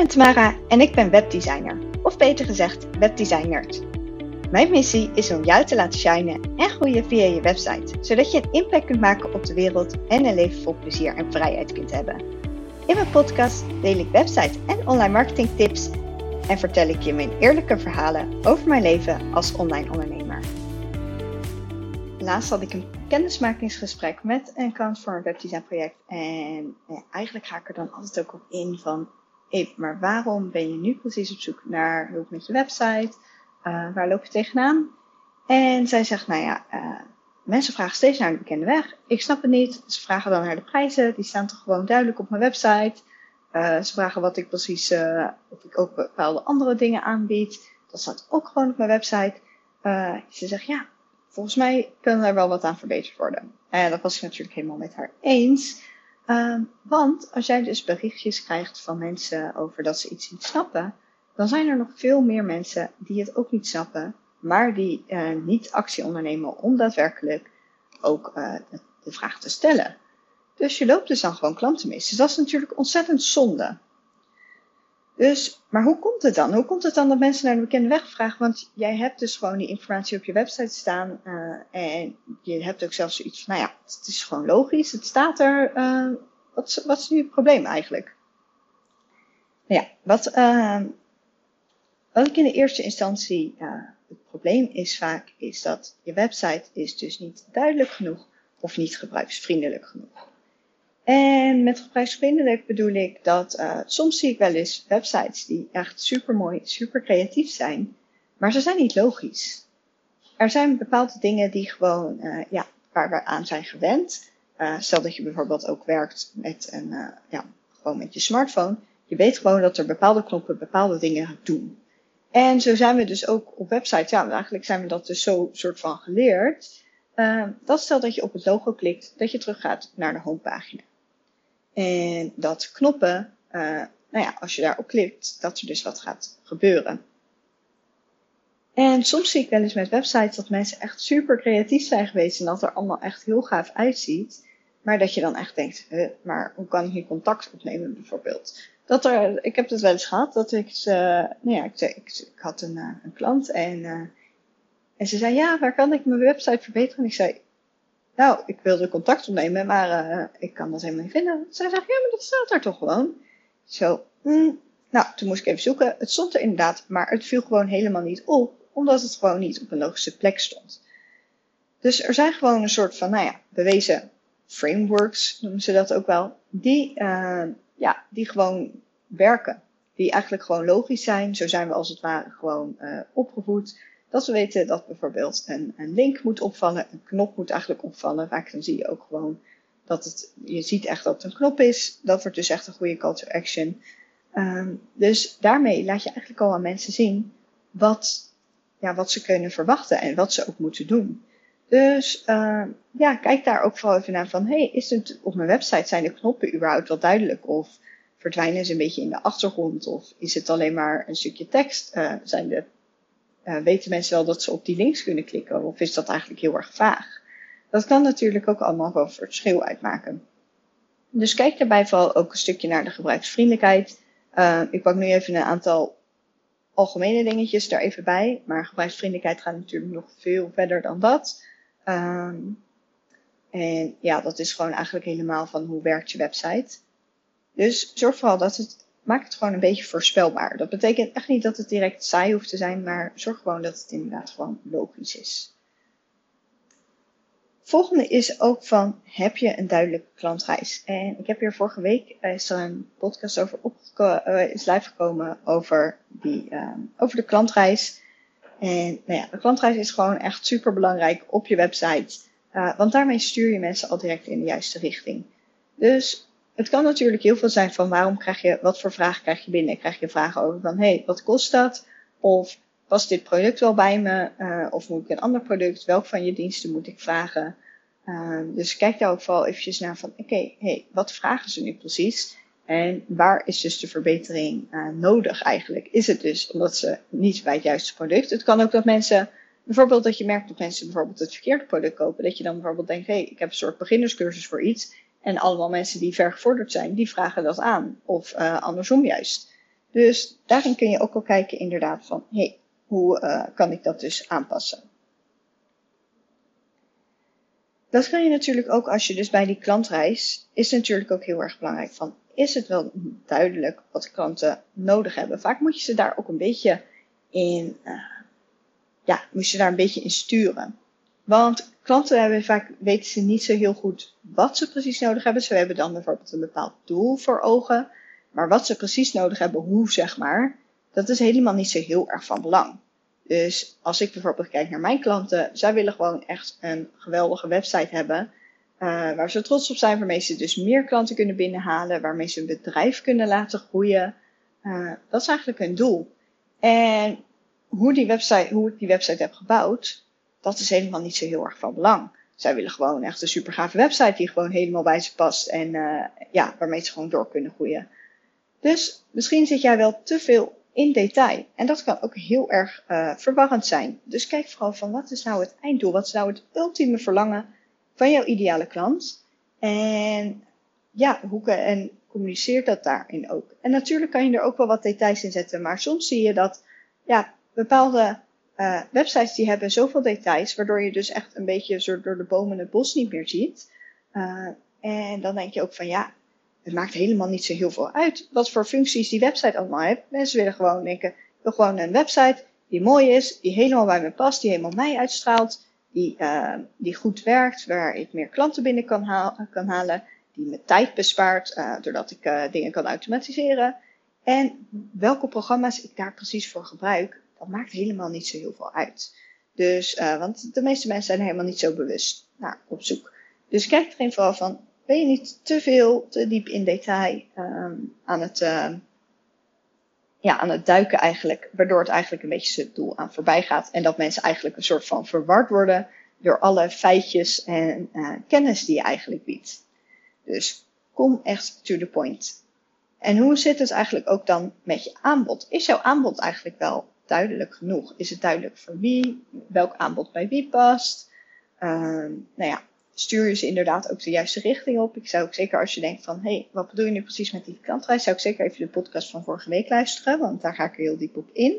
ben Tamara en ik ben webdesigner, of beter gezegd webdesigner. Mijn missie is om jou te laten shinen en groeien via je website, zodat je een impact kunt maken op de wereld en een leven vol plezier en vrijheid kunt hebben. In mijn podcast deel ik website en online marketing tips en vertel ik je mijn eerlijke verhalen over mijn leven als online ondernemer. Laatst had ik een kennismakingsgesprek met een klant voor een webdesign project en eigenlijk ga ik er dan altijd ook op in van hey, maar waarom ben je nu precies op zoek naar hulp met je website? Uh, waar loop je tegenaan? En zij zegt, nou ja, uh, mensen vragen steeds naar de bekende weg. Ik snap het niet. Ze vragen dan naar de prijzen. Die staan toch gewoon duidelijk op mijn website. Uh, ze vragen wat ik precies, of ik ook bepaalde andere dingen aanbied. Dat staat ook gewoon op mijn website. ze zegt, ja, volgens mij kan er wel wat aan verbeterd worden. En dat was ik natuurlijk helemaal met haar eens. Uh, want als jij dus berichtjes krijgt van mensen over dat ze iets niet snappen, dan zijn er nog veel meer mensen die het ook niet snappen, maar die uh, niet actie ondernemen om daadwerkelijk ook uh, de, vraag te stellen. Dus je loopt dus dan gewoon klanten mis. Dus dat is natuurlijk ontzettend zonde. Dus, maar hoe komt het dan? Hoe komt het dan dat mensen naar de bekende weg vragen? Want jij hebt dus gewoon die informatie op je website staan. Uh, en je hebt ook zelfs zoiets van, nou ja, het is gewoon logisch. Het staat er. Uh, wat, is, wat is nu het probleem eigenlijk? Nou ja, wat, uh, wat ik in de eerste instantie, het probleem is vaak, is dat je website is dus niet duidelijk genoeg of niet gebruiksvriendelijk genoeg. En met gebruiksvriendelijk bedoel ik dat uh, soms zie ik wel eens websites die echt super mooi, super creatief zijn, maar ze zijn niet logisch. Er zijn bepaalde dingen die gewoon, uh, ja, waar we aan zijn gewend. Uh, stel dat je bijvoorbeeld ook werkt met een, ja, gewoon met je smartphone. Je weet gewoon dat er bepaalde knoppen bepaalde dingen doen. En zo zijn we dus ook op websites, ja, eigenlijk zijn we dat dus zo soort van geleerd. dat stel dat je op het logo klikt, dat je teruggaat naar de homepagina. En dat knoppen, uh, nou ja, als je daarop klikt, dat er dus wat gaat gebeuren. En soms zie ik wel eens met websites dat mensen echt super creatief zijn geweest en dat er allemaal echt heel gaaf uitziet. Maar dat je dan echt denkt, huh, maar hoe kan ik hier contact opnemen bijvoorbeeld? Dat er, ik heb het wel eens gehad, dat ik, nou ja, ik, ik, had een, uh, een klant en, uh, en ze zei, ja, waar kan ik mijn website verbeteren? En ik zei, nou, ik wilde contact opnemen, maar uh, ik kan dat helemaal niet vinden. Zij zegt, ja, maar dat staat daar toch gewoon. Zo, mm, nou, toen moest ik even zoeken. Het stond er inderdaad, maar het viel gewoon helemaal niet op, omdat het gewoon niet op een logische plek stond. Dus er zijn gewoon een soort van, nou ja, bewezen frameworks, noemen ze dat ook wel, die, uh, ja, die gewoon werken. Die eigenlijk gewoon logisch zijn. Zo zijn we als het ware gewoon uh, opgevoed. Dat we weten dat bijvoorbeeld een, een link moet opvallen, een knop moet eigenlijk opvallen. Vaak dan zie je ook gewoon dat het, je ziet echt dat het een knop is. Dat wordt dus echt een goede call to action. Um, dus daarmee laat je eigenlijk al aan mensen zien wat, ja, wat ze kunnen verwachten en wat ze ook moeten doen. Dus uh, ja, kijk daar ook vooral even naar van, hey, is het op mijn website zijn de knoppen überhaupt wel duidelijk? Of verdwijnen ze een beetje in de achtergrond? Of is het alleen maar een stukje tekst? Uh, zijn de uh, weten mensen wel dat ze op die links kunnen klikken? Of is dat eigenlijk heel erg vaag? Dat kan natuurlijk ook allemaal wel verschil uitmaken. Dus kijk daarbij vooral ook een stukje naar de gebruiksvriendelijkheid. Uh, ik pak nu even een aantal algemene dingetjes daar even bij. Maar gebruiksvriendelijkheid gaat natuurlijk nog veel verder dan dat. Um, en ja, dat is gewoon eigenlijk helemaal van hoe werkt je website. Dus zorg vooral dat het maak het gewoon een beetje voorspelbaar. Dat betekent echt niet dat het direct saai hoeft te zijn, maar zorg gewoon dat het inderdaad gewoon logisch is. Volgende is ook van, heb je een duidelijke klantreis? En ik heb hier vorige week, eh, een podcast over opgeko- uh, is live gekomen over, die, uh, over de klantreis. En nou ja, de klantreis is gewoon echt super belangrijk op je website. Want daarmee stuur je mensen al direct in de juiste richting. Dus het kan natuurlijk heel veel zijn van waarom krijg je, wat voor vragen krijg je binnen? Krijg je vragen over van, hé, hey, wat kost dat? Of past dit product wel bij me? Uh, of moet ik een ander product? Welk van je diensten moet ik vragen? Uh, dus kijk daar ook vooral eventjes naar van, oké, hey, wat vragen ze nu precies? En waar is dus de verbetering uh, nodig eigenlijk? Is het dus omdat ze niet bij het juiste product? Het kan ook dat mensen, bijvoorbeeld dat je merkt dat mensen bijvoorbeeld het verkeerde product kopen. Dat je dan bijvoorbeeld denkt, hé, hey, ik heb een soort beginnerscursus voor iets. En allemaal mensen die vergevorderd zijn, die vragen dat aan. Of uh, andersom juist. Dus daarin kun je ook al kijken inderdaad van, hé, hey, hoe uh, kan ik dat dus aanpassen? Dat kun je natuurlijk ook als je dus bij die klantreis, is natuurlijk ook heel erg belangrijk van, is het wel duidelijk wat klanten nodig hebben? Vaak moet je ze daar ook een beetje in, uh, ja, moet je daar een beetje in sturen. Want klanten hebben vaak, weten ze niet zo heel goed wat ze precies nodig hebben. Ze hebben dan bijvoorbeeld een bepaald doel voor ogen. Maar wat ze precies nodig hebben, hoe zeg maar, dat is helemaal niet zo heel erg van belang. Dus als ik bijvoorbeeld kijk naar mijn klanten, zij willen gewoon echt een geweldige website hebben. Uh, waar ze trots op zijn, waarmee ze dus meer klanten kunnen binnenhalen, waarmee ze hun bedrijf kunnen laten groeien. Uh, dat is eigenlijk hun doel. En hoe, die website, hoe ik die website heb gebouwd, dat is helemaal niet zo heel erg van belang. Zij willen gewoon echt een super gave website die gewoon helemaal bij ze past en uh, ja, waarmee ze gewoon door kunnen groeien. Dus misschien zit jij wel te veel in detail. En dat kan ook heel erg uh, verwarrend zijn. Dus kijk vooral van wat is nou het einddoel? Wat is nou het ultieme verlangen van jouw ideale klant? En ja, hoe en communiceer dat daarin ook. En natuurlijk kan je er ook wel wat details in zetten, maar soms zie je dat ja, bepaalde uh, websites die hebben zoveel details, waardoor je dus echt een beetje door de bomen het bos niet meer ziet. Uh, en dan denk je ook van ja, het maakt helemaal niet zo heel veel uit wat voor functies die website allemaal heeft. Mensen willen gewoon denken, ik wil gewoon een website die mooi is, die helemaal bij me past, die helemaal mij uitstraalt, die, uh, die goed werkt, waar ik meer klanten binnen kan, kan halen, die me tijd bespaart, doordat ik dingen kan automatiseren. En welke programma's ik daar precies voor gebruik, dat maakt helemaal niet zo heel veel uit. Dus, uh, want de meeste mensen zijn helemaal niet zo bewust naar op zoek. Dus kijk erin vooral van, ben je niet te veel, te diep in detail um, aan, het, uh, ja, aan het duiken eigenlijk, waardoor het eigenlijk een beetje het doel aan voorbij gaat. En dat mensen eigenlijk een soort van verward worden door alle feitjes en uh, kennis die je eigenlijk biedt. Dus kom echt to the point. En hoe zit het eigenlijk ook dan met je aanbod? Is jouw aanbod eigenlijk wel duidelijk genoeg? Is het duidelijk voor wie, welk aanbod bij wie past? Uh, nou ja, stuur je ze inderdaad ook de juiste richting op. Ik zou ook zeker als je denkt van, hé, hey, wat bedoel je nu precies met die klantreis? Zou ik zeker even de podcast van vorige week luisteren, want daar ga ik er heel diep op in.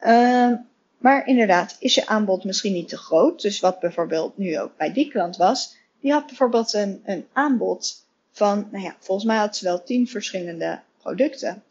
Uh, maar inderdaad, is je aanbod misschien niet te groot? Dus wat bijvoorbeeld nu ook bij die klant was, die had bijvoorbeeld een, een aanbod van, nou ja, volgens mij had ze wel tien verschillende producten.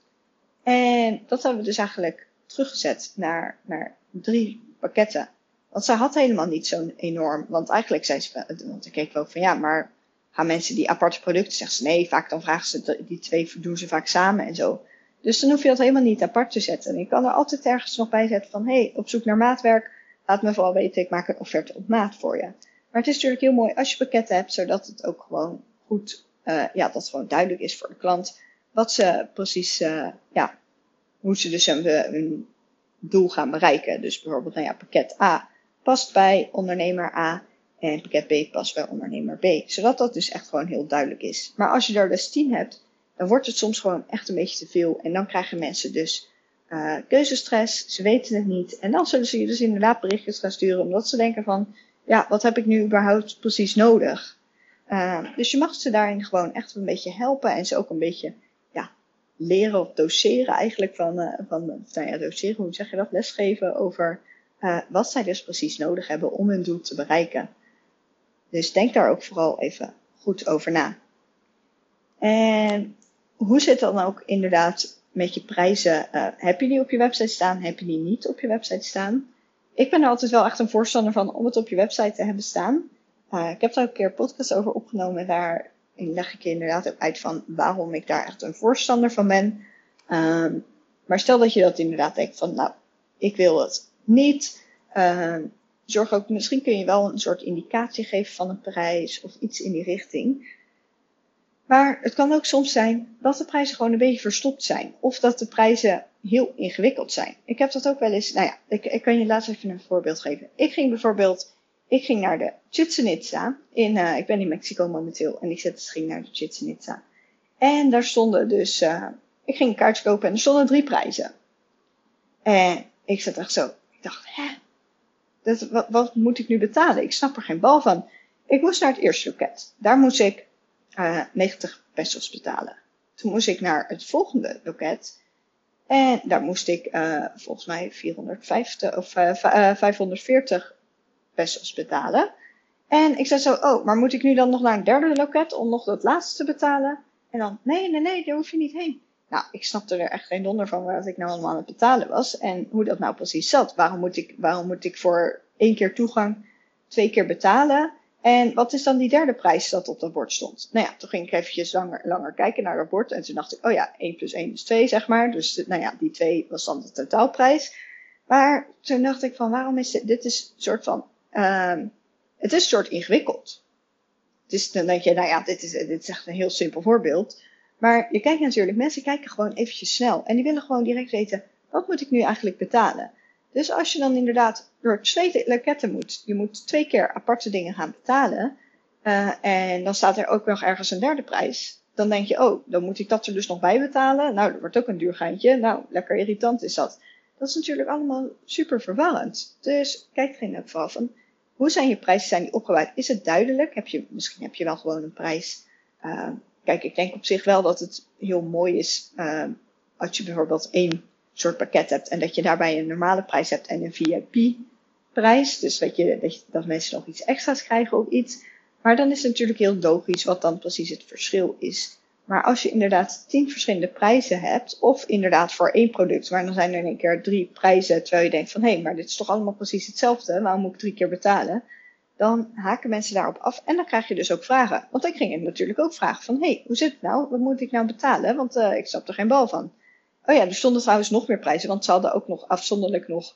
En dat hebben we dus eigenlijk teruggezet naar, naar drie pakketten. Want zij had helemaal niet zo'n enorm, want eigenlijk zei ze, want ik keek wel van ja, maar gaan mensen die aparte producten, zeggen ze nee, vaak dan vragen ze, die twee doen ze vaak samen en zo. Dus dan hoef je dat helemaal niet apart te zetten. En je kan er altijd ergens nog bij zetten van, hé, hey, op zoek naar maatwerk, laat me vooral weten, ik maak een offerte op maat voor je. Maar het is natuurlijk heel mooi als je pakketten hebt, zodat het ook gewoon goed, uh, ja, dat gewoon duidelijk is voor de klant wat ze precies, uh, ja, hoe ze dus hun, hun doel gaan bereiken. Dus bijvoorbeeld, nou ja, pakket A past bij ondernemer A en pakket B past bij ondernemer B. Zodat dat dus echt gewoon heel duidelijk is. Maar als je er dus 10 hebt, dan wordt het soms gewoon echt een beetje te veel. En dan krijgen mensen dus uh, keuzestress, ze weten het niet. En dan zullen ze je dus inderdaad berichtjes gaan sturen, omdat ze denken van, ja, wat heb ik nu überhaupt precies nodig? Uh, dus je mag ze daarin gewoon echt een beetje helpen en ze ook een beetje leren of doseren eigenlijk van, uh, van nou ja, doseren, hoe zeg je dat, lesgeven over uh, wat zij dus precies nodig hebben om hun doel te bereiken. Dus denk daar ook vooral even goed over na. En hoe zit dan ook inderdaad met je prijzen? Uh, heb je die op je website staan? Heb je die niet op je website staan? Ik ben er altijd wel echt een voorstander van om het op je website te hebben staan. Ik heb daar ook een keer een podcast over opgenomen. En daarin leg ik je inderdaad ook uit van waarom ik daar echt een voorstander van ben. Um, maar stel dat je dat inderdaad denkt van, nou, ik wil het niet. Uh, zorg ook, misschien kun je wel een soort indicatie geven van een prijs of iets in die richting. Maar het kan ook soms zijn dat de prijzen gewoon een beetje verstopt zijn. Of dat de prijzen heel ingewikkeld zijn. Ik heb dat ook wel eens, nou ja, ik, ik kan je laatst even een voorbeeld geven. Ik ging bijvoorbeeld, ik ging naar de Chichen. In, uh, ik ben in Mexico momenteel en ik zet, ging naar de Chichen. En daar stonden dus, uh, ik ging een kaartje kopen en er stonden drie prijzen. En ik zat echt zo, dacht, hè? Wat, wat, moet ik nu betalen? Ik snap er geen bal van. Ik moest naar het eerste loket. Daar moest ik uh, 90 pesos betalen. Toen moest ik naar het volgende loket. En daar moest ik volgens mij 450 of uh, 540 pesos betalen. En ik zei zo, oh, maar moet ik nu dan nog naar een derde loket om nog dat laatste te betalen? En dan, nee, nee, nee, daar hoef je niet heen. Nou, ik snapte er echt geen donder van wat ik nou allemaal aan het betalen was. En hoe dat nou precies zat. Waarom moet ik, waarom moet ik voor één keer toegang twee keer betalen? En wat is dan die derde prijs dat op dat bord stond? Nou ja, toen ging ik eventjes langer, langer kijken naar dat bord. En toen dacht ik, oh ja, 1 plus 1 is 2, zeg maar. Dus nou ja, die 2 was dan de totaalprijs. Maar toen dacht ik van, waarom is dit, dit is een soort van, uh, het is een soort ingewikkeld. Dan denk je, nou ja, dit is, dit echt een heel simpel voorbeeld. Maar je kijkt natuurlijk, mensen kijken gewoon eventjes snel. En die willen gewoon direct weten, wat moet ik nu eigenlijk betalen? Dus als je dan inderdaad door twee loketten moet, je moet twee keer aparte dingen gaan betalen. Uh, en dan staat er ook nog ergens een derde prijs. Dan denk je, oh, dan moet ik dat er dus nog bij betalen. Nou, dat wordt ook een duur geintje. Nou, lekker irritant is dat. Dat is natuurlijk allemaal super verwarrend. Dus kijk er in elk van, hoe zijn je prijzen zijn die opgebouwd? Is het duidelijk? Heb je, misschien heb je wel gewoon een prijs. Uh, kijk, ik denk op zich wel dat het heel mooi is uh, als je bijvoorbeeld één soort pakket hebt en dat je daarbij een normale prijs hebt en een VIP prijs. Dus dat, je, dat, je, dat mensen nog iets extra's krijgen of iets. Maar dan is het natuurlijk heel logisch wat dan precies het verschil is. Maar als je inderdaad tien verschillende prijzen hebt, of inderdaad voor één product, maar dan zijn er in één keer drie prijzen, terwijl je denkt van hé, hey, maar dit is toch allemaal precies hetzelfde, waarom moet ik drie keer betalen? Dan haken mensen daarop af en dan krijg je dus ook vragen. Want ik ging het natuurlijk ook vragen van hé, hey, hoe zit het nou? Wat moet ik nou betalen? Want uh, ik snap er geen bal van. Oh ja, er stonden trouwens nog meer prijzen, want ze hadden ook nog afzonderlijk nog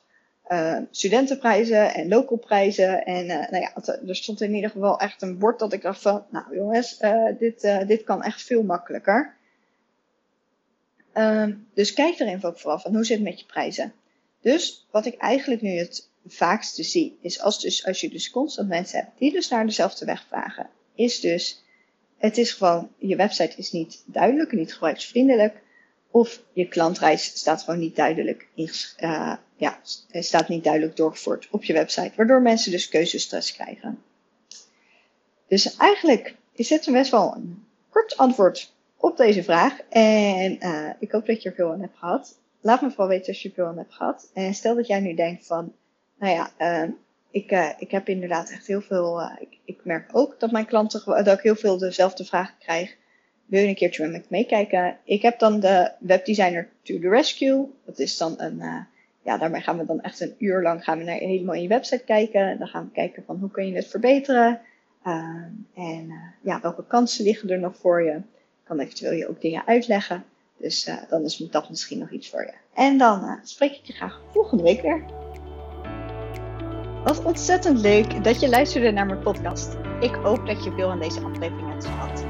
uh, studentenprijzen en localprijzen. En uh, nou ja, er stond in ieder geval echt een bord dat ik dacht van, nou jongens, uh, dit, dit kan echt veel makkelijker. Ehm, dus kijk erin ook vooral van hoe zit het met je prijzen. Dus wat ik eigenlijk nu het vaakste zie, is als, dus, als je dus constant mensen hebt die dus naar dezelfde weg vragen, is dus, het is gewoon, je website is niet duidelijk, niet gebruiksvriendelijk. Of je klantreis staat gewoon niet duidelijk, in, uh, ja, staat niet duidelijk doorgevoerd op je website, waardoor mensen dus keuzestress krijgen. Dus eigenlijk is dit een best wel een kort antwoord op deze vraag. En uh, ik hoop dat je er veel aan hebt gehad. Laat me vooral weten als je er veel aan hebt gehad. En stel dat jij nu denkt van, nou ja, ik, ik heb inderdaad echt heel veel, ik, ik, merk ook dat mijn klanten, dat ik heel veel dezelfde vragen krijg wil je een keertje met me meekijken? Ik heb dan de webdesigner to the rescue. Dat is dan een, uh, ja, daarmee gaan we dan echt een uur lang gaan we naar, helemaal in je website kijken. Dan gaan we kijken van hoe kun je het verbeteren. Uh, en uh, ja, welke kansen liggen er nog voor je? Kan eventueel je ook dingen uitleggen. Dus dan is dat misschien nog iets voor je. En dan spreek ik je graag volgende week weer. Wat ontzettend leuk dat je luisterde naar mijn podcast. Ik hoop dat je veel aan deze aflevering hebt gehad.